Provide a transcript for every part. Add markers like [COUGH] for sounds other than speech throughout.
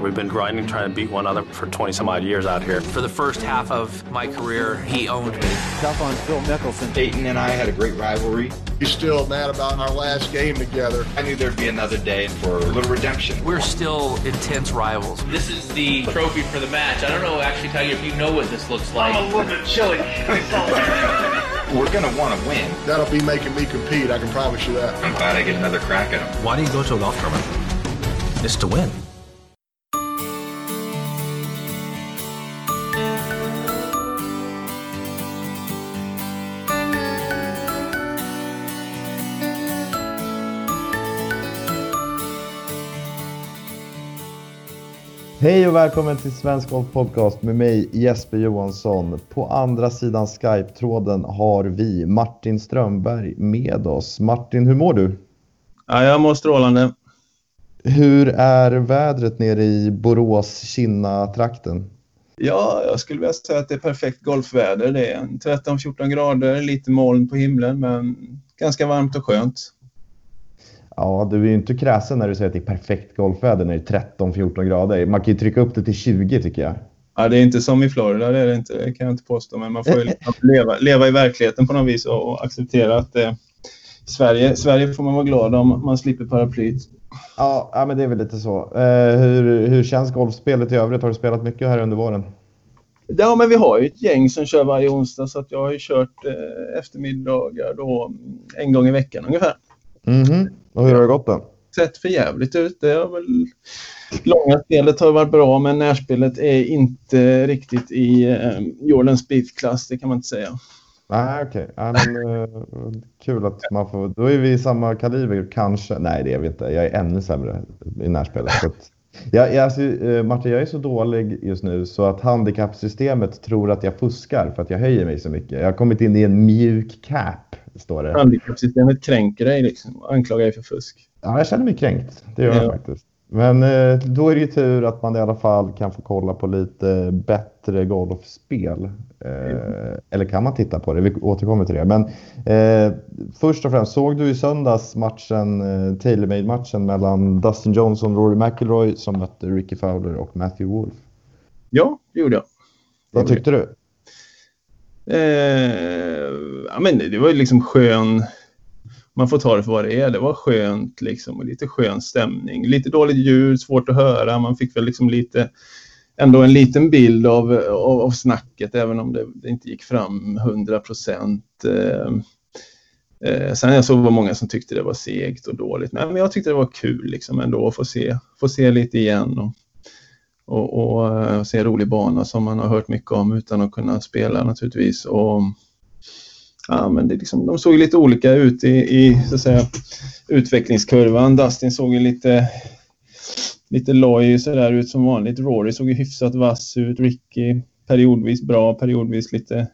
We've been grinding, trying to beat one another for 20 some odd years out here. For the first half of my career, he owned me. Tough on Phil Mickelson. Peyton and I had a great rivalry. You're still mad about our last game together. I knew there'd be another day for a little redemption. We're still intense rivals. This is the trophy for the match. I don't know actually, Tiger, if you know what this looks like. I'm a little bit chilly. [LAUGHS] We're going to want to win. That'll be making me compete, I can promise you that. I'm glad I get another crack at him. Why do you go to a golf tournament? It's to win. Hej och välkommen till Svensk Golf Podcast med mig Jesper Johansson. På andra sidan Skype-tråden har vi Martin Strömberg med oss. Martin, hur mår du? Ja, jag mår strålande. Hur är vädret nere i Borås-Kinna-trakten? Ja, jag skulle vilja säga att det är perfekt golfväder. Det är 13-14 grader, lite moln på himlen, men ganska varmt och skönt. Ja, du är ju inte kräsen när du säger att det är perfekt golfväder när det är 13-14 grader. Man kan ju trycka upp det till 20 tycker jag. Ja, det är inte som i Florida, det, är det, inte, det kan jag inte påstå. Men man får ju liksom [LAUGHS] leva, leva i verkligheten på något vis och, och acceptera att det, Sverige, Sverige får man vara glad om man slipper paraplyt. Ja, ja men det är väl lite så. Eh, hur, hur känns golfspelet i övrigt? Har du spelat mycket här under våren? Ja, men vi har ju ett gäng som kör varje onsdag så att jag har ju kört eh, eftermiddagar då en gång i veckan ungefär. Mm -hmm. Och hur har det gått då? Sett för jävligt ut. Det har väl... Långa spelet har varit bra, men närspelet är inte riktigt i eh, Jordan Spieth-klass, det kan man inte säga. Nej, okej. Okay. Ja, uh, kul att man får... Då är vi i samma kaliber, kanske. Nej, det är vi inte. Jag är ännu sämre i närspelet. Så att... jag, jag, alltså, uh, Martin, jag är så dålig just nu så att handikappsystemet tror att jag fuskar för att jag höjer mig så mycket. Jag har kommit in i en mjuk cap står det. Handikappsystemet kränker dig liksom och anklagar dig för fusk. Ja, jag känner mig kränkt. Det gör ja. jag faktiskt. Men eh, då är det ju tur att man i alla fall kan få kolla på lite bättre golfspel. Eh, eller kan man titta på det? Vi återkommer till det. Men eh, först och främst, såg du i söndags matchen, eh, Taylor-made-matchen mellan Dustin Johnson och Rory McIlroy som mötte Ricky Fowler och Matthew Wolf? Ja, det gjorde jag. Vad tyckte du? Eh, ja, men det var ju liksom skön, man får ta det för vad det är. Det var skönt liksom och lite skön stämning. Lite dåligt ljud, svårt att höra. Man fick väl liksom lite, ändå en liten bild av, av, av snacket även om det, det inte gick fram 100 procent. Eh, eh, sen jag såg var många som tyckte det var segt och dåligt. Men jag tyckte det var kul liksom ändå att få se, få se lite igen. Och, och, och eh, se en rolig bana som man har hört mycket om utan att kunna spela naturligtvis. Och, ja, men det liksom, de såg lite olika ut i, i så att säga, utvecklingskurvan. Dustin såg ju lite, lite loj sådär ut som vanligt. Rory såg ju hyfsat vass ut. Ricky periodvis bra, periodvis lite,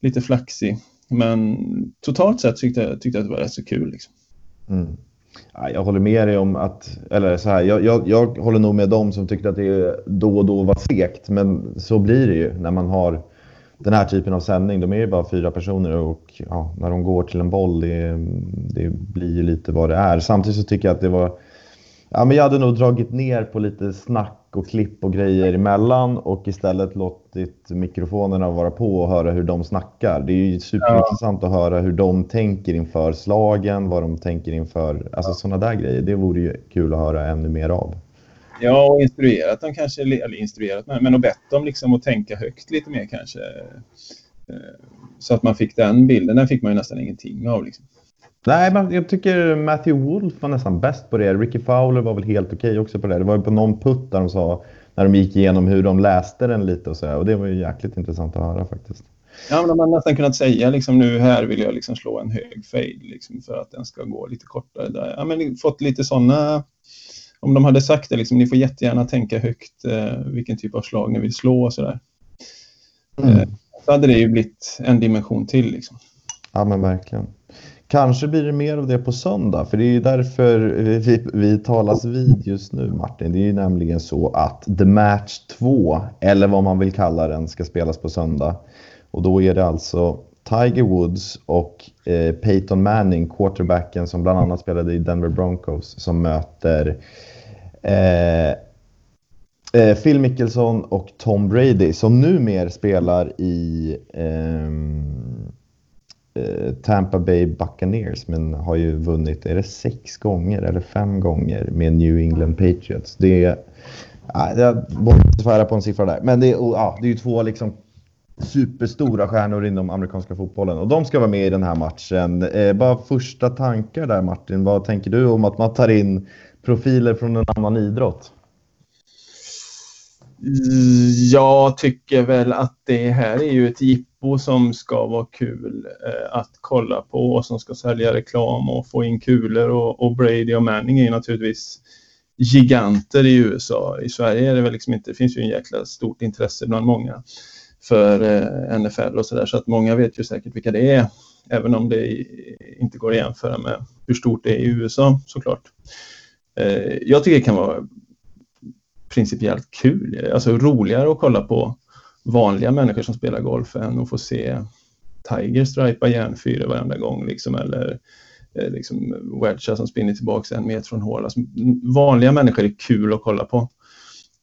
lite flaxig. Men totalt sett tyckte jag, tyckte jag att det var rätt så kul. Liksom. Mm. Jag håller med dig om att, eller så här, jag, jag, jag, håller nog med dem som tyckte att det då och då var segt, men så blir det ju när man har den här typen av sändning. De är ju bara fyra personer och ja, när de går till en boll, det, det blir ju lite vad det är. Samtidigt så tycker jag att det var, ja men jag hade nog dragit ner på lite snack och klipp och grejer emellan och istället låtit mikrofonerna vara på och höra hur de snackar. Det är ju superintressant ja. att höra hur de tänker inför slagen, vad de tänker inför, alltså sådana där grejer. Det vore ju kul att höra ännu mer av. Ja, och instruerat dem kanske, eller instruerat, men och bett dem liksom att tänka högt lite mer kanske. Eh, så att man fick den bilden, den fick man ju nästan ingenting av. Liksom. Nej, men jag tycker Matthew Wolf var nästan bäst på det. Ricky Fowler var väl helt okej okay också på det. Det var ju på någon putt där de sa, när de gick igenom hur de läste den lite och så. Och det var ju jäkligt intressant att höra faktiskt. Ja, men de har nästan kunnat säga liksom nu här vill jag liksom slå en hög fade liksom för att den ska gå lite kortare. Där. Ja, men fått lite sådana om de hade sagt det, liksom, ni får jättegärna tänka högt eh, vilken typ av slag ni vill slå och sådär. Mm. Eh, så hade det ju blivit en dimension till. Liksom. Ja, men verkligen. Kanske blir det mer av det på söndag, för det är ju därför vi, vi talas vid just nu Martin. Det är ju nämligen så att The Match 2, eller vad man vill kalla den, ska spelas på söndag. Och då är det alltså Tiger Woods och eh, Peyton Manning, quarterbacken som bland annat spelade i Denver Broncos, som möter eh, Eh, Phil Mickelson och Tom Brady som numera spelar i eh, Eh, Tampa Bay Buccaneers men har ju vunnit, är det sex gånger eller fem gånger med New England Patriots? Det är, ja, jag borde inte svära på en siffra där, men det är, oh, ja, det är ju två liksom superstora stjärnor inom amerikanska fotbollen och de ska vara med i den här matchen. Eh, bara första tankar där Martin, vad tänker du om att man tar in profiler från en annan idrott? Mm, jag tycker väl att det här är ju ett jippo som ska vara kul eh, att kolla på och som ska sälja reklam och få in kulor och, och Brady och Manning är ju naturligtvis giganter i USA. I Sverige är det väl liksom inte, det finns ju en jäkla stort intresse bland många för eh, NFL och sådär så att många vet ju säkert vilka det är även om det inte går att jämföra med hur stort det är i USA såklart. Eh, jag tycker det kan vara principiellt kul, alltså roligare att kolla på vanliga människor som spelar golf än att få se Tiger stripa järnfyra varenda gång liksom, eller eh, liksom wedgar som spinner tillbaka en meter från hål. Alltså, vanliga människor är kul att kolla på.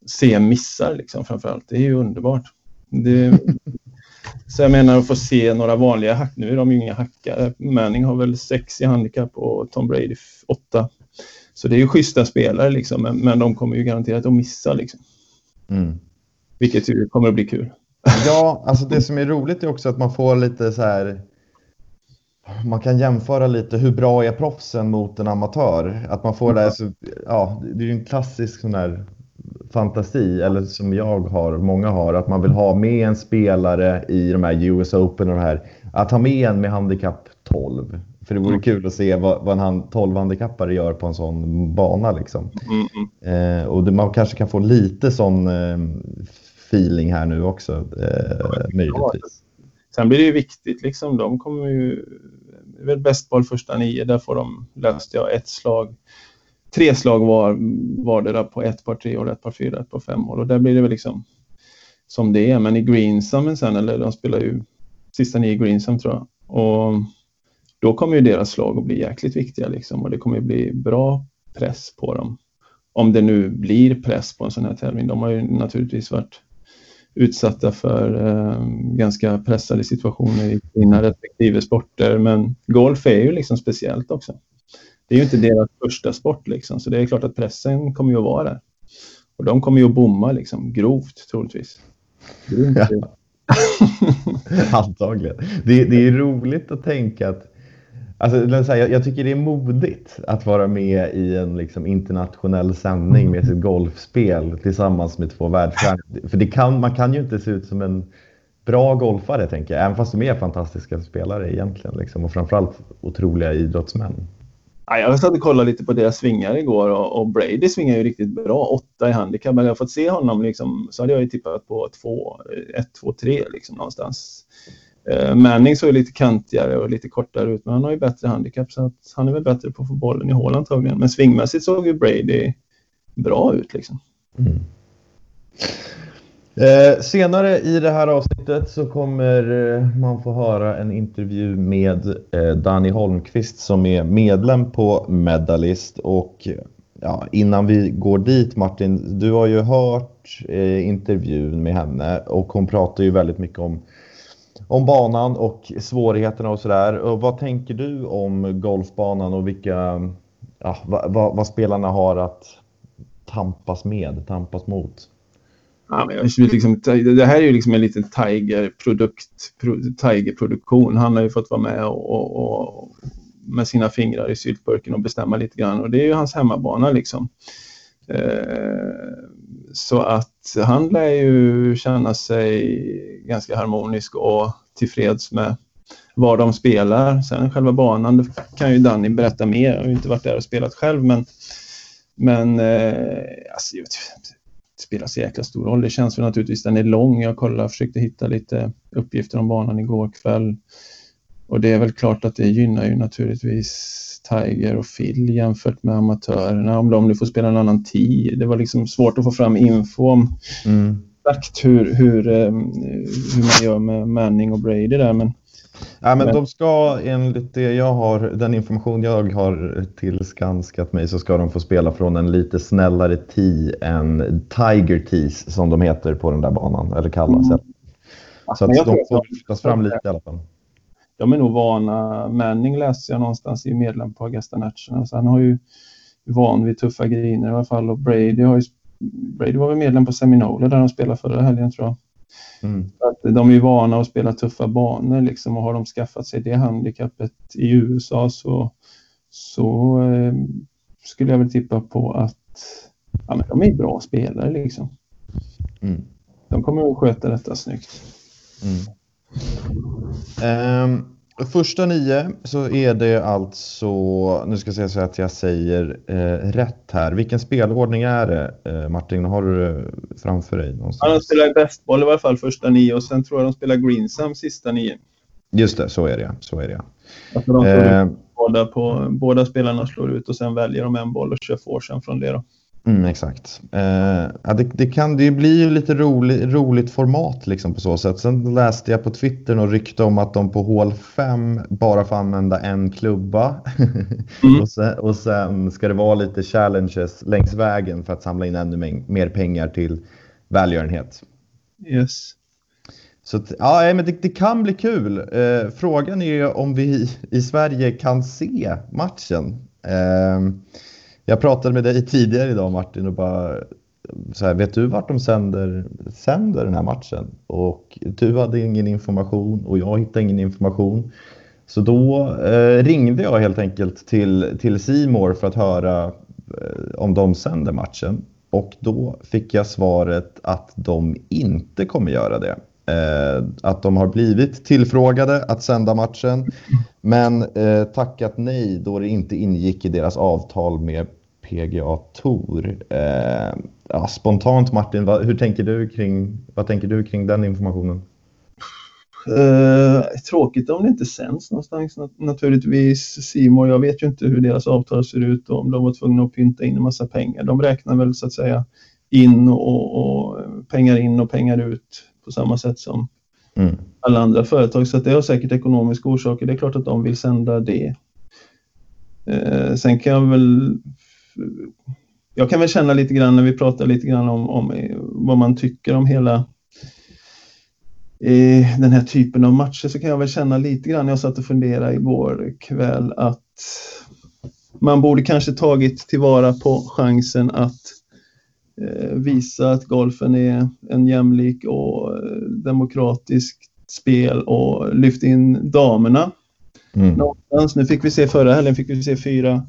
Se missar liksom framförallt, det är ju underbart. Det, [LAUGHS] så jag menar att få se några vanliga hack, nu är de ju inga hackare. Manning har väl sex i handikapp och Tom Brady åtta. Så det är ju schyssta spelare liksom, men, men de kommer ju garanterat att missa liksom. Mm. Vilket ju kommer att bli kul. Ja, alltså det som är roligt är också att man får lite så här. Man kan jämföra lite hur bra är proffsen mot en amatör? Att man får det, så, ja, det är ju en klassisk sån där fantasi, eller som jag har, många har, att man vill ha med en spelare i de här US Open och de här, att ha med en med handikapp 12. För det vore mm. kul att se vad, vad en 12-handikappare gör på en sån bana. Liksom. Mm, mm. Eh, och det, man kanske kan få lite sån eh, feeling här nu också, eh, möjligtvis. Sen blir det ju viktigt, liksom, de kommer ju... Det är väl bäst boll första nio, där får de, löste jag, ett slag. Tre slag var, var det där på ett par tre och ett par fyra, ett par fem hål. Och där blir det väl liksom som det är. Men i greensamen sen, eller de spelar ju sista nio Greensam tror jag. Och då kommer ju deras slag att bli jäkligt viktiga liksom, och det kommer ju bli bra press på dem. Om det nu blir press på en sån här tävling. De har ju naturligtvis varit utsatta för eh, ganska pressade situationer i sina respektive sporter. Men golf är ju liksom speciellt också. Det är ju inte deras första sport liksom, så det är klart att pressen kommer ju att vara där. Och de kommer ju att bomma liksom grovt troligtvis. Ja. [LAUGHS] Antagligen. Det, det är roligt att tänka att Alltså, jag, tycker det är modigt att vara med i en liksom, internationell sändning med sitt golfspel tillsammans med två världsstjärnor. För det kan, man kan ju inte se ut som en bra golfare, tänker jag. Även fast de är fantastiska spelare egentligen. Liksom, och framförallt otroliga idrottsmän. Jag satt och kollade lite på deras svingar igår och, och Brady svingar ju riktigt bra. Åtta i handikapp. Men jag har fått se honom liksom, så hade jag ju tippat på två, ett, två, tre liksom någonstans. Eh, Manning såg lite kantigare och lite kortare ut, men han har ju bättre handikapp så att han är väl bättre på att få bollen i hål antagligen. Men svingmässigt såg ju Brady bra ut liksom. Mm. Eh, senare i det här avsnittet så kommer eh, man få höra en intervju med eh, Danny Holmqvist som är medlem på Medalist. Och ja, innan vi går dit Martin, du har ju hört eh, intervjun med henne och hon pratar ju väldigt mycket om om banan och svårigheterna och sådär. Vad tänker du om golfbanan och vilka, ja, vad, vad, vad, spelarna har att tampas med, tampas mot? Ja, men liksom, det här är ju liksom en liten Tiger-produkt, Tiger-produktion. Han har ju fått vara med och, och, och med sina fingrar i syltburken och bestämma lite grann och det är ju hans hemmabana liksom. Eh, så att han lär ju känna sig ganska harmonisk och tillfreds med var de spelar. Sen själva banan det kan ju Danny berätta mer. Jag har ju inte varit där och spelat själv men, men eh, alltså, det spelar så jäkla stor roll. Det känns väl naturligtvis, den är lång. Jag kollade, försökte hitta lite uppgifter om banan igår kväll. Och det är väl klart att det gynnar ju naturligtvis Tiger och Phil jämfört med amatörerna. Om de nu får spela en annan tid. Det var liksom svårt att få fram info om mm. exakt hur, hur, ehm, hur man gör med Manning och Brady där. Men Ja, men Men- de ska enligt det jag har, den information jag har tillskanskat mig så ska de få spela från en lite snällare tee än Tiger Tees som de heter på den där banan, eller kallas. Mm. Så att de får lyftas fram lite i alla fall. De är nog vana. Manning läste jag någonstans i medlem på Augusta National. Så han har ju van vid tuffa griner i alla fall. Och Brady, har ju, Brady var väl medlem på Seminole där de spelade förra helgen tror jag. Mm. Att de är ju vana att spela tuffa banor liksom och har de skaffat sig det handikappet i USA så, så eh, skulle jag väl tippa på att ja, men de är bra spelare liksom. Mm. De kommer att sköta detta snyggt. Mm. Ehm, första nio så är det alltså, nu ska jag säga så att jag säger eh, rätt här. Vilken spelordning är det eh, Martin? Har du det framför dig? Ja, de Någonstans? spelar bästboll i alla fall första nio och sen tror jag de spelar greensam sista nio. Just det, så är det. Så är det. Alltså de Eh, båda, på, båda spelarna slår ut och sen väljer de en boll och kör forsen från det. Då. Mm, exakt. Eh, ja, det, det, kan, det blir ju lite rolig, roligt format liksom på så sätt. Sen läste jag på Twitter och rykte om att de på hål 5 bara får använda en klubba. Mm. [LAUGHS] och, sen, och sen ska det vara lite challenges längs vägen för att samla in ännu mer- pengar till välgörenhet. Yes. Så ja, men det, det kan bli kul. Eh, frågan är ju om vi i Sverige kan se matchen. Eh, jag pratade med dig tidigare idag Martin och bara så här, vet du vart de sänder, sänder den här matchen? Och du hade ingen information och jag hittade ingen information. Så då eh, ringde jag helt enkelt till, till Simor för att höra eh, om de sänder matchen. Och då fick jag svaret att de inte kommer göra det. Eh, att de har blivit tillfrågade att sända matchen men eh, tackat nej då det inte ingick i deras avtal med PGA Tour. Eh, ja, spontant Martin, vad, hur tänker du kring, vad tänker du kring den informationen? Eh, tråkigt om det inte sänds någonstans naturligtvis. Simon, jag vet ju inte hur deras avtal ser ut och om de var tvungna att pynta in en massa pengar. De räknar väl så att säga in och, och pengar in och pengar ut på samma sätt som Mm. alla andra företag. Så att det har säkert ekonomiska orsaker. Det är klart att de vill sända det. Eh, sen kan jag väl jag kan väl känna lite grann när vi pratar lite grann om, om eh, vad man tycker om hela eh, den här typen av matcher så kan jag väl känna lite grann, jag satt och funderade igår kväll att man borde kanske tagit tillvara på chansen att visa att golfen är en jämlik och eh, demokratisk spel och lyft in damerna Mm. någonstans. Nu fick vi se förra helgen fick vi se fyra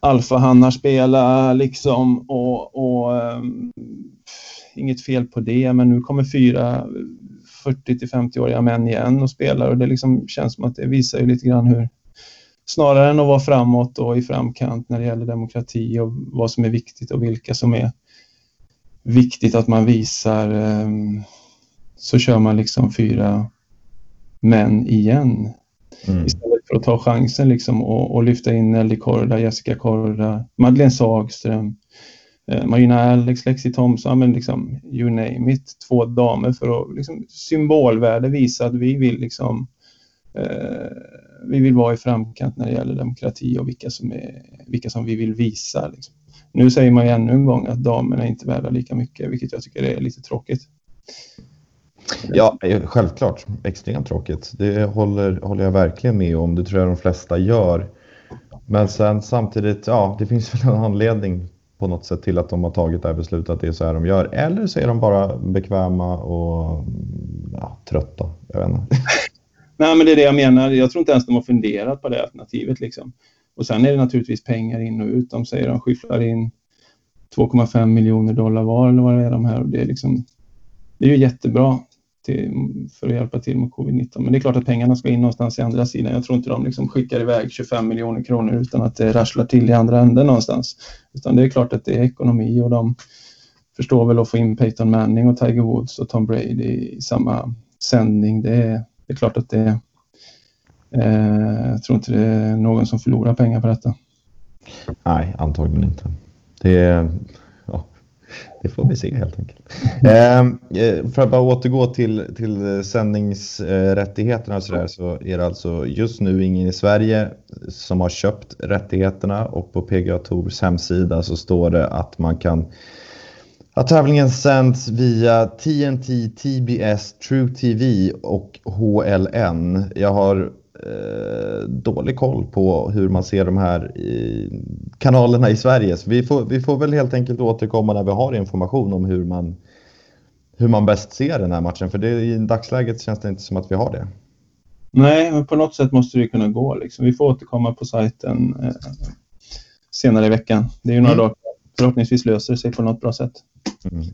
alfahannar spela liksom och, och um, inget fel på det men nu kommer fyra 40 till 50-åriga män igen och spelar och det liksom känns som att det visar ju lite grann hur snarare än att vara framåt och i framkant när det gäller demokrati och vad som är viktigt och vilka som är viktigt att man visar um, så kör man liksom fyra män igen Mm. istället för att ta chansen liksom och, och lyfta in Nelly Korda, Jessica Korda, Madeleine Sagström, eh, Marina Alex, Lexi Thompson, ja, men liksom you name it, två damer för att liksom, symbolvärde visa att vi vill liksom Eh, vi vill vara i framkant när det gäller demokrati och vilka som, är, vilka som vi vill visa. Liksom. Nu säger man ju ännu en gång att damerna är inte värda lika mycket, vilket jag tycker är lite tråkigt. Ja, självklart. Extremt tråkigt. Det håller, håller jag verkligen med om. Det tror jag de flesta gör. Men sen samtidigt, ja, det finns väl en anledning på något sätt till att de har tagit det här beslutet att det är så här de gör. Eller så är de bara bekväma och ja, trötta. Jag vet inte. [LAUGHS] Nej, men det är det jag menar. Jag tror inte ens de har funderat på det alternativet. Liksom. Och sen är det naturligtvis pengar in och ut. De säger de skyfflar in 2,5 miljoner dollar var eller vad det är de här. Och det, är liksom, det är ju jättebra till, för att hjälpa till mot covid-19. Men det är klart att pengarna ska in någonstans i andra sidan. Jag tror inte de liksom skickar iväg 25 miljoner kronor utan att det rasslar till i andra änden någonstans. Utan det är klart att det är ekonomi och de förstår väl att få in Peyton Manning och Tiger Woods och Tom Brady i samma sändning. Det är, det är klart att det eh, jag tror inte det är någon som förlorar pengar på detta. Nej, antagligen inte. Det är, ja. Det får vi se helt enkelt. Ehm, eh, för att bara återgå till, till sändningsrättigheterna och så, där, så är det alltså just nu ingen i Sverige som har köpt rättigheterna och på PGA Tours hemsida så står det att man kan att tävlingen sänds via TNT, TBS, True TV och HLN. Jag har eh, dålig koll på hur man ser de här i, kanalerna i Sverige. Så vi får, vi får väl helt enkelt återkomma när vi har information om hur man, hur man bäst ser den här matchen. För det, i dagsläget känns det inte som att vi har det. Nej, men på något sätt måste det kunna gå. Liksom. Vi får återkomma på sajten eh, senare i veckan. Det är ju några Mm. dagar. Förhoppningsvis löser det sig på något bra sätt. Mm.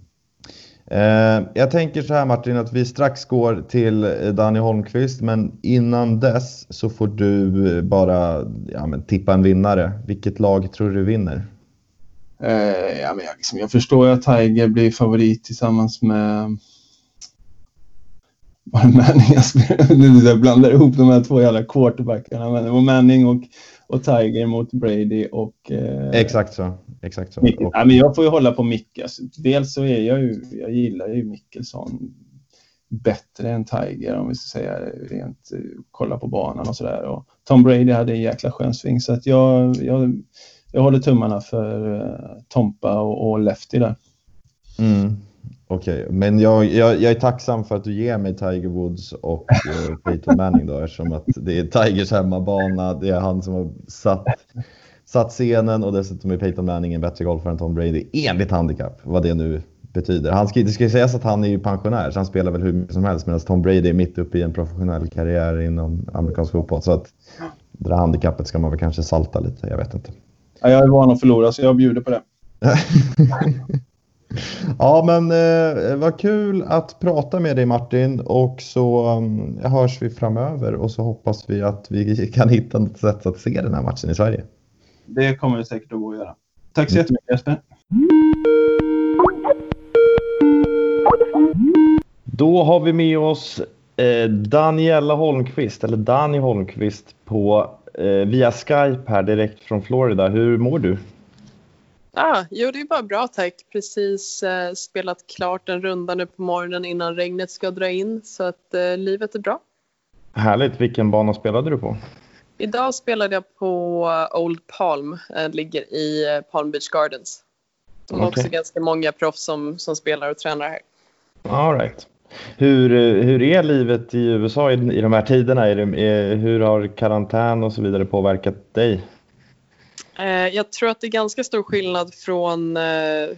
Eh, jag tänker så här Martin att vi strax går till eh, Danny Holmqvist men innan dess så får du eh, bara ja, men tippa en vinnare. Vilket lag tror du vinner? Eh, ja, men jag, liksom, jag förstår ju att Tiger blir favorit tillsammans med... Var det Manning jag spelar? [LAUGHS] Nu jag blandar ihop de här två jävla quarterbackarna. Men det var Manning och, och Tiger mot Brady och... Eh, Exakt så. Exakt så. Mick- ja, men jag får ju hålla på Micke. Alltså, dels så är jag ju, jag gillar ju Mickelson bättre än Tiger om vi ska säga rent eh, kolla på banan och sådär. Och Tom Brady hade en jäkla skön sving så att jag, jag, jag håller tummarna för uh, Tompa och, och Lefty där. mm, Okej, men jag, jag, jag är tacksam för att du ger mig Tiger Woods och eh, Peyton Manning då eftersom att det är Tigers hemmabana. Det är han som har satt, satt scenen och dessutom är Peyton Manning en bättre golfare än Tom Brady enligt handikapp, vad det nu betyder. Han ska, det ska ju sägas att han är ju pensionär så han spelar väl hur mycket som helst medan Tom Brady är mitt uppe i en professionell karriär inom amerikansk fotboll. Så att det där handikappet ska man väl kanske salta lite, jag vet inte. Ja, jag är van att förlora så jag bjuder på det. [LAUGHS] Ja, men eh, vad kul att prata med dig Martin och så um, hörs vi framöver och så hoppas vi att vi kan hitta något sätt att se den här matchen i Sverige. Det kommer det säkert att gå att göra. Tack så jättemycket Jesper. Då har vi med oss eh, Daniela Holmqvist, eller Dani Holmqvist, på, eh, via Skype här direkt från Florida. Hur mår du? Ah, jo, det är bara bra tack. Precis eh, spelat klart en runda nu på morgonen innan regnet ska dra in. Så att eh, livet är bra. Härligt. Vilken bana spelade du på? Idag spelade jag på eh, Old Palm. Eh, ligger i eh, Palm Beach Gardens. De har Okej. också ganska många proffs som, som spelar och tränar här. All right. Hur, eh, hur är livet i USA i, i de här tiderna? Är det, är, hur har karantän och så vidare påverkat dig? Eh, jag tror att det är ganska stor skillnad från eh,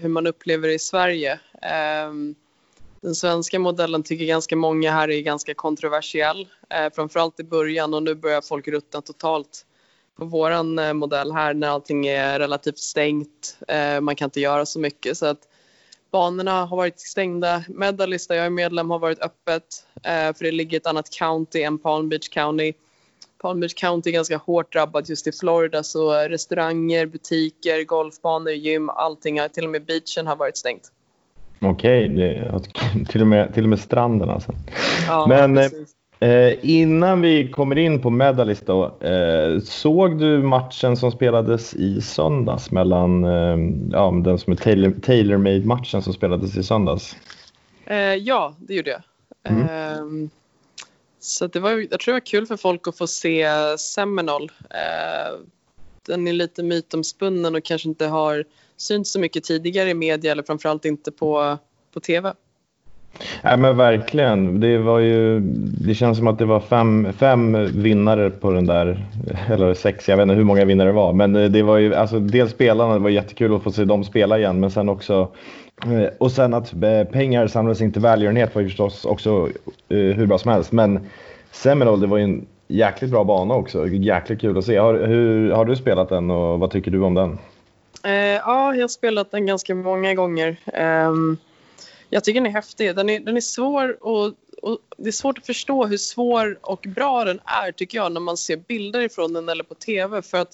hur man upplever det i Sverige. Ehm, den svenska modellen tycker ganska många här är ganska kontroversiell. Eh, framförallt i början och nu börjar folk ruttna totalt på vår eh, modell här när allting är relativt stängt. Eh, man kan inte göra så mycket så att banorna har varit stängda. Medalist där jag är medlem har varit öppet eh, för det ligger ett annat county än Palm Beach County. Palm Beach County är ganska hårt drabbat just i Florida så restauranger, butiker, golfbanor, gym, allting, till och med beachen har varit stängt. Okej, det- [LAUGHS] till, och med, till och med stranden alltså. Ja, Men, eh. Eh, innan vi kommer in på Medalist då, eh, såg du matchen som spelades i söndags mellan eh, ja, den som är tailor, tailor-made-matchen som spelades i söndags? Eh, ja, det gjorde jag. Mm. Ehm, så det var, jag tror det var kul för folk att få se Seminole. Eh, den är lite mytomspunnen och kanske inte har synts så mycket tidigare i media eller framförallt inte på, på tv. Nej men verkligen. Det, var ju, det känns som att det var fem, fem vinnare på den där, [LAUGHS] eller sex, jag vet inte hur många vinnare det var. Men eh, det var ju, alltså dels spelarna, det var jättekul att få se dem spela igen, men sen också eh, och sen att eh, pengar samlades in till välgörenhet var ju förstås också hur bra som helst. Men Seminole, det var ju en jäkligt bra bana också. Jäkligt kul att se. Har, hur, har du spelat den och vad tycker du om den? Eh, ja, jag har spelat den ganska många gånger. Ehm, jag tycker den är häftig. Den är, den är svår och, och det är svårt att förstå hur svår och bra den är tycker jag när man ser bilder ifrån den eller på tv. För att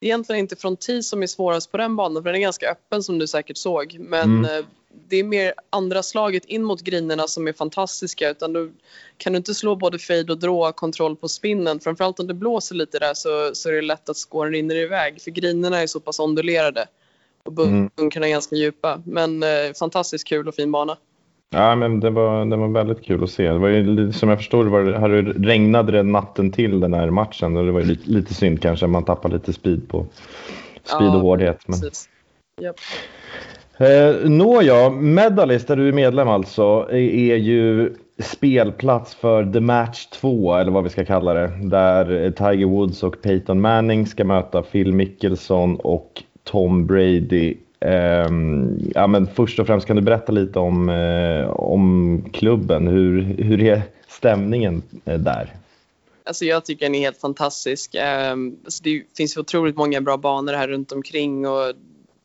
det är egentligen inte från tee som är svårast på den banan för den är ganska öppen som du säkert såg. Men Mm. Det är mer andra slaget in mot grinerna som är fantastiska utan då kan du inte slå både fade och draw kontroll på spinnen. Framförallt om det blåser lite där så, så är det lätt att skåren rinner iväg för grinerna är så pass ondulerade. Och Mm. bunkrarna är ganska djupa. Men eh, fantastiskt kul och fin bana. Ja, men det var, det var väldigt kul att se. Det var ju, som jag förstod var, det- hade regnade det natten till den här matchen och det var ju lite, lite synd kanske. Man tappar lite speed på speed och hårdhet. Men... Precis. Eh, Nåja, Medalist där du är medlem alltså är ju spelplats för The Match 2 eller vad vi ska kalla det. Där Tiger Woods och Peyton Manning ska möta Phil Mickelson och Tom Brady. Eh, ja, men först och främst kan du berätta lite om, eh, om klubben. Hur, hur är stämningen eh, där? Alltså jag tycker den är helt fantastisk. Eh, alltså det finns otroligt många bra banor här runt omkring och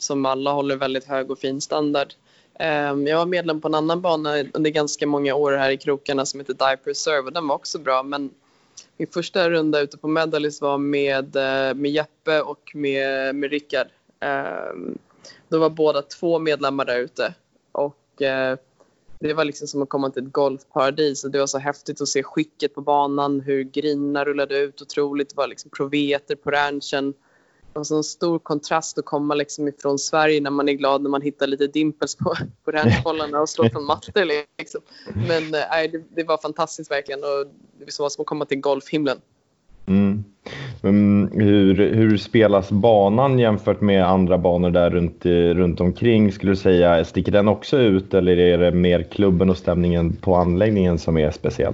som alla håller väldigt hög och fin standard. Ehm, jag var medlem på en annan bana under ganska många år här i krokarna som heter Dive Preserve och den var också bra men min första runda ute på Medalist var med, eh, med Jeppe och med, med Rickard. Ehm, då var båda två medlemmar där ute och eh, det var liksom som att komma till ett golfparadis. Och det var så häftigt att se skicket på banan, hur grinerna rullade ut otroligt. Det var liksom proveter på ranchen. Det var så en stor kontrast att komma liksom ifrån Sverige när man är glad när man hittar lite dimples på, på ranchbollarna och slår från mattor. Liksom. Men nej, det, det var fantastiskt verkligen och det var som att komma till golfhimlen. Mm. Men hur, hur spelas banan jämfört med andra banor där runt, eh, runt omkring? Skulle du säga, sticker den också ut eller är det mer klubben och stämningen på anläggningen som är speciell?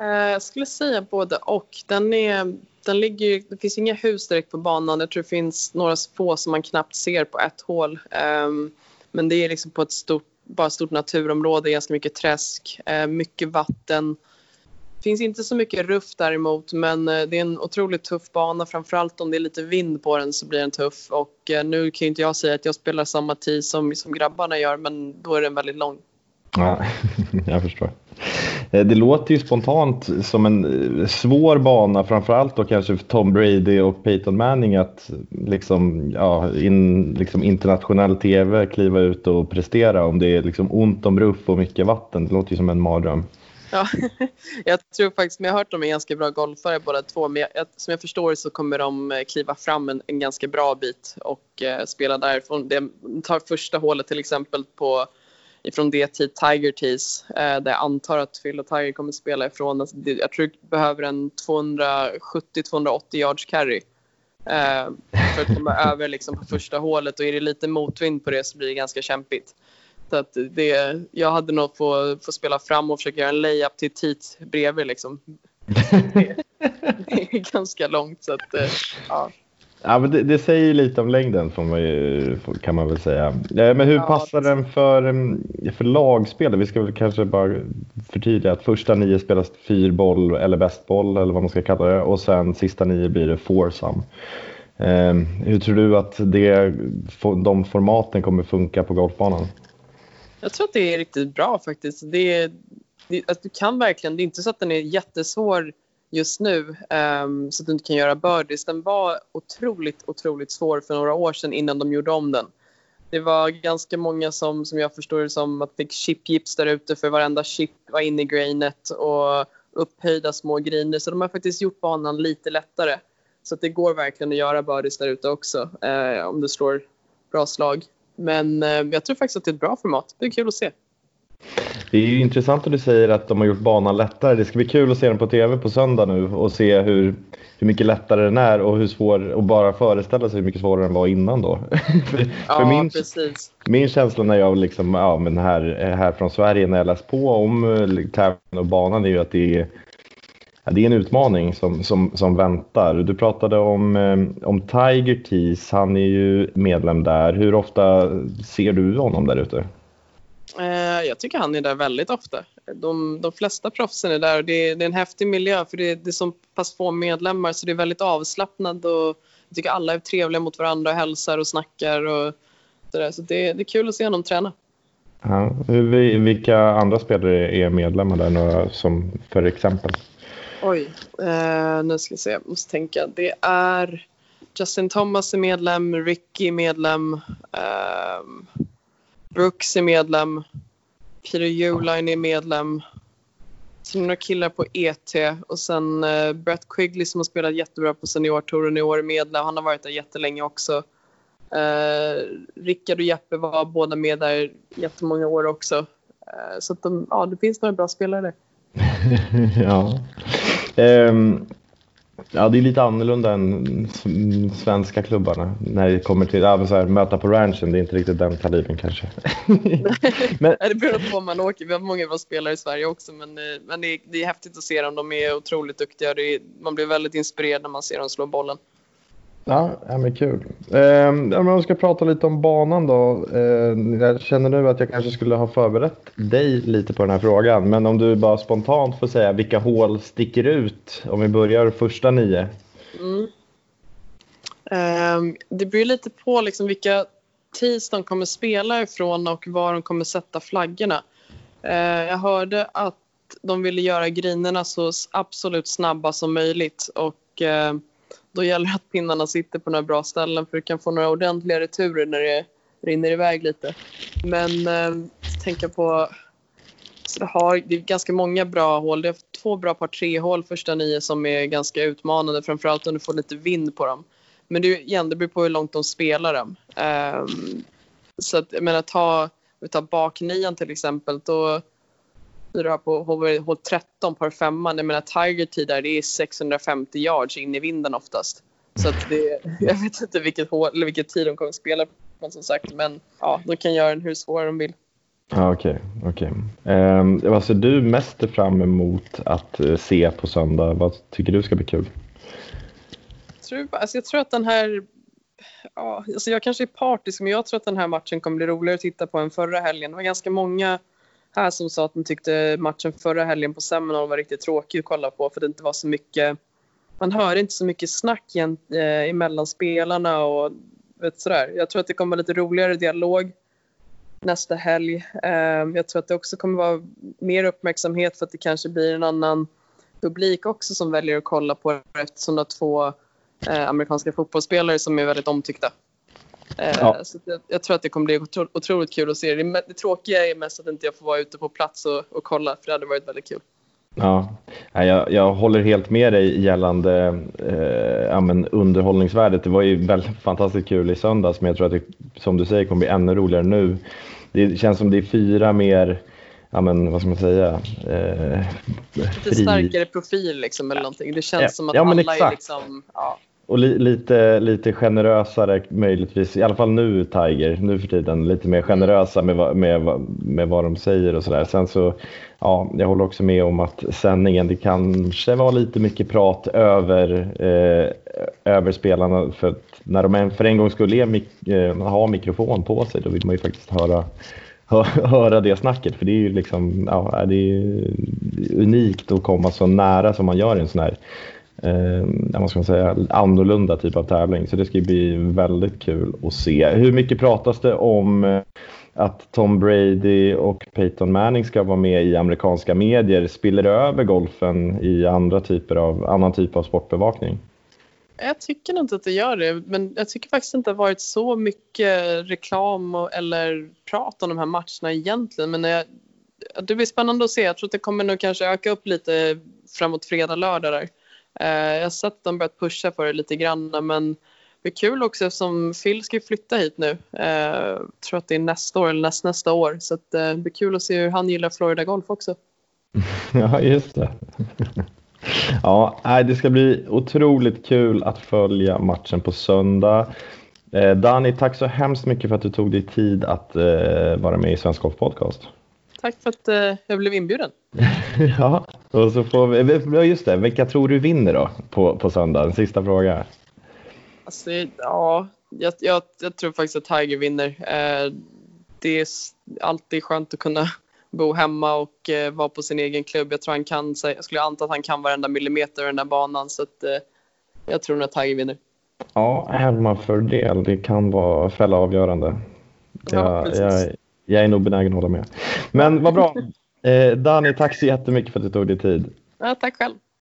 Eh, Jag skulle säga både och. Den är, den ligger, ju- det finns inga hus direkt på banan. Jag tror det finns några få som man knappt ser på ett hål. Um, Men det är liksom på ett stort, bara ett stort naturområde, ganska mycket träsk, uh, mycket vatten. Det finns inte så mycket ruff däremot, men uh, det är en otroligt tuff bana. Framförallt om det är lite vind på den så blir den tuff. Och uh, nu kan ju inte jag säga att jag spelar samma tid som, som grabbarna gör, men då är den väldigt lång. Ja, [LAUGHS] jag förstår. Eh, det låter ju spontant som en eh, svår bana, framförallt då kanske för Tom Brady och Peyton Manning att liksom, ja, in, liksom internationell tv kliva ut och prestera om det är liksom ont om ruff och mycket vatten. Det låter ju som en mardröm. Ja, [LAUGHS] jag tror faktiskt, men jag har hört att de är ganska bra golfare båda två. Men jag, som jag förstår så kommer de eh, kliva fram en, en ganska bra bit och eh, spela därifrån. De tar första hålet till exempel på ifrån det till Tiger Tees eh, där jag antar att Phil och Tiger kommer spela ifrån. Alltså, jag tror det behöver en 270-280 yards carry eh, för att komma [LAUGHS] över liksom, på första hålet och är det lite motvind på det så blir det ganska kämpigt. Så att det, jag hade nog få, få spela fram och försöka göra en layup till tit bredvid. Liksom. Det, [LAUGHS] det är ganska långt. Så att, eh, ja. Ja, men det, det säger ju lite om längden får man ju, kan man väl säga. Eh, Men hur Ja, passar den för, mm, för lagspel? Vi ska väl kanske bara förtydliga att första nio spelas fyrboll eller bästboll eller vad man ska kalla det och sen sista nio blir det foursome. Eh, hur tror du att det, de formaten kommer funka på golfbanan? Jag tror att det är riktigt bra faktiskt. Det, det, att du kan verkligen, det är inte så att den är jättesvår just nu ehm, så att du inte kan göra birdies. Den var otroligt, otroligt svår för några år sedan innan de gjorde om den. Det var ganska många som, som jag förstår det som, att fick chipgips där ute för varenda chip var inne i grainet och upphöjda små griner. Så de har faktiskt gjort banan lite lättare. Så att det går verkligen att göra birdies där ute också eh, om du slår bra slag. Men eh, jag tror faktiskt att det är ett bra format. Det är kul att se. Det är ju intressant att du säger att de har gjort banan lättare. Det ska bli kul att se den på tv på söndag nu och se hur, hur mycket lättare den är och hur svår och bara föreställa sig hur mycket svårare den var innan då. för, [LAUGHS] för Ja, min, precis. min känsla när jag liksom, ja, men här, här från Sverige när jag läst på om eh, tävlingen och banan är ju att det är, ja, det är en utmaning som, som, som väntar. Du pratade om, eh, om Tiger Tees, han är ju medlem där. Hur ofta ser du honom där ute? Eh, jag tycker han är där väldigt ofta. De, de flesta proffsen är där och det är, det är en häftig miljö för det, det är så pass få medlemmar så det är väldigt avslappnat och jag tycker alla är trevliga mot varandra och hälsar och snackar och sådär. Så det, det är kul att se honom träna. Ja, vilka andra spelare är medlemmar där? Några som för exempel? Oj, eh, nu ska vi se, jag måste tänka. Det är Justin Thomas är medlem, Ricky är medlem, ehm, Brooks är medlem, Peter Uline är medlem. Sen några killar på ET och sen eh, Brett Quigley som har spelat jättebra på seniortouren i år är medlem. Han har varit där jättelänge också. Eh, Rickard och Jeppe var båda med där jättemånga år också. Eh, så att de, ja, det finns några bra spelare där. [LAUGHS] ja. Um, ja, det är lite annorlunda än s- svenska klubbarna när det kommer till ja, så här, möta på ranchen. Det är inte riktigt den kalibern kanske. [LAUGHS] men, Det beror på var man åker. Vi har många bra spelare i Sverige också men, eh, men det, är, det är häftigt att se dem. De är otroligt duktiga. Är, man blir väldigt inspirerad när man ser dem slå bollen. Ja, ja men kul. Ehm, om vi ska prata lite om banan då. Ehm, jag känner nu att jag kanske skulle ha förberett dig lite på den här frågan. Men om du bara spontant får säga vilka hål sticker ut? Om vi börjar första nio. Mm. Ehm, det beror lite på liksom vilka tees de kommer spela ifrån och var de kommer sätta flaggorna. Ehm, jag hörde att de ville göra grinerna så absolut snabba som möjligt och eh, då gäller det att pinnarna sitter på några bra ställen för du kan få några ordentliga returer när det rinner iväg lite. Men eh, tänka på så det, har, det är ganska många bra hål. Det är två bra par tre-hål första nio som är ganska utmanande, framförallt om du får lite vind på dem. Men det, ju- igen, det beror på hur långt de spelar dem. Ehm, så att, jag menar, ta, vi tar baknian till exempel, då här på hål, hål 13, par femman. Jag menar Tiger där, det är 650 yards in i vinden oftast. Så att det, [LAUGHS] jag vet inte vilket, hål, eller vilket tid de kommer spela på som sagt, men ja, de kan göra den hur svår de vill. Ja, Okej, okej. Ehm, vad ser du mest fram emot att eh, se på söndag? Vad tycker du ska bli kul? tror, alltså jag tror att den här... Ja, alltså jag kanske är partisk, men jag tror att den här matchen kommer bli roligare att titta på än förra helgen. Det var ganska många här som sa att de tyckte matchen förra helgen på Seminole var riktigt tråkig att kolla på för det inte var så mycket... Man hörde inte så mycket snack igen, eh, emellan spelarna och vet, sådär. Jag tror att det kommer vara lite roligare dialog nästa helg. Eh, jag tror att det också kommer vara mer uppmärksamhet för att det kanske blir en annan publik också som väljer att kolla på det eftersom det är två eh, amerikanska fotbollsspelare som är väldigt omtyckta. Eh, Ja. så jag, jag tror att det kommer bli otro, otroligt kul att se. Det, det tråkiga är mest att inte jag får vara ute på plats och, och kolla för det hade varit väldigt kul. Ja, jag, jag håller helt med dig gällande eh, ja, men underhållningsvärdet. Det var ju väldigt fantastiskt kul i söndags, men jag tror att det, som du säger, kommer bli ännu roligare nu. Det känns som det är fyra mer, ja men vad ska man säga, eh, Lite starkare profil liksom eller någonting. Det känns Ja, som att ja, alla är exakt. liksom... Ja, Och li, lite, lite generösare möjligtvis, i alla fall nu Tiger, nu för tiden, lite mer generösa med, vad- med, vad- med vad de säger och sådär. Sen så, ja, jag håller också med om att sändningen, det kanske var lite mycket prat över, eh, över spelarna för att när de en- för en gång skulle mik- eh, ha mikrofon på sig, då vill man ju faktiskt höra hö- höra det snacket för det är ju liksom, ja, det är unikt att komma så nära som man gör i en sån här eh, vad ska man säga, annorlunda typ av tävling. Så det ska ju bli väldigt kul att se. Hur mycket pratas det om eh, att Tom Brady och Peyton Manning ska vara med i amerikanska medier? Spiller det över golfen i andra typer av, annan typ av sportbevakning? Jag tycker inte att det gör det, men jag tycker faktiskt inte det har varit så mycket reklam och, eller prat om de här matcherna egentligen. Men jag, det blir spännande att se. Jag tror att det kommer nog kanske öka upp lite framåt fredag, lördag där. Eh, jag har sett att de börjat pusha för det lite grann, men det är kul också eftersom Phil ska ju flytta hit nu. Eh, jag tror att det är nästa år eller näst, nästa år, så att, eh, det blir kul att se hur han gillar Florida Golf också. [LAUGHS] Ja, just det. [LAUGHS] Ja, det ska bli otroligt kul att följa matchen på söndag. Eh, Dani, tack så hemskt mycket för att du tog dig tid att eh, vara med i Svensk Golf Podcast. Tack för att eh, jag blev inbjuden. [LAUGHS] Ja, och så får vi, just det, vilka tror du vinner då på, på söndag? En sista fråga. Alltså, ja, jag, jag, jag tror faktiskt att Tiger vinner. Eh, det är alltid skönt att kunna bo hemma och eh, vara på sin egen klubb. Jag tror han kan, jag skulle anta att han kan varenda millimeter av den där banan så att eh, jag tror nog att Tiger vinner. Ja, hemmafördel, det kan vara fälla avgörande. Ja, Jag, precis. jag, jag är nog benägen att hålla med. Men vad bra. [LAUGHS] Eh, Dani, tack så jättemycket för att du tog dig tid. Ja, tack själv.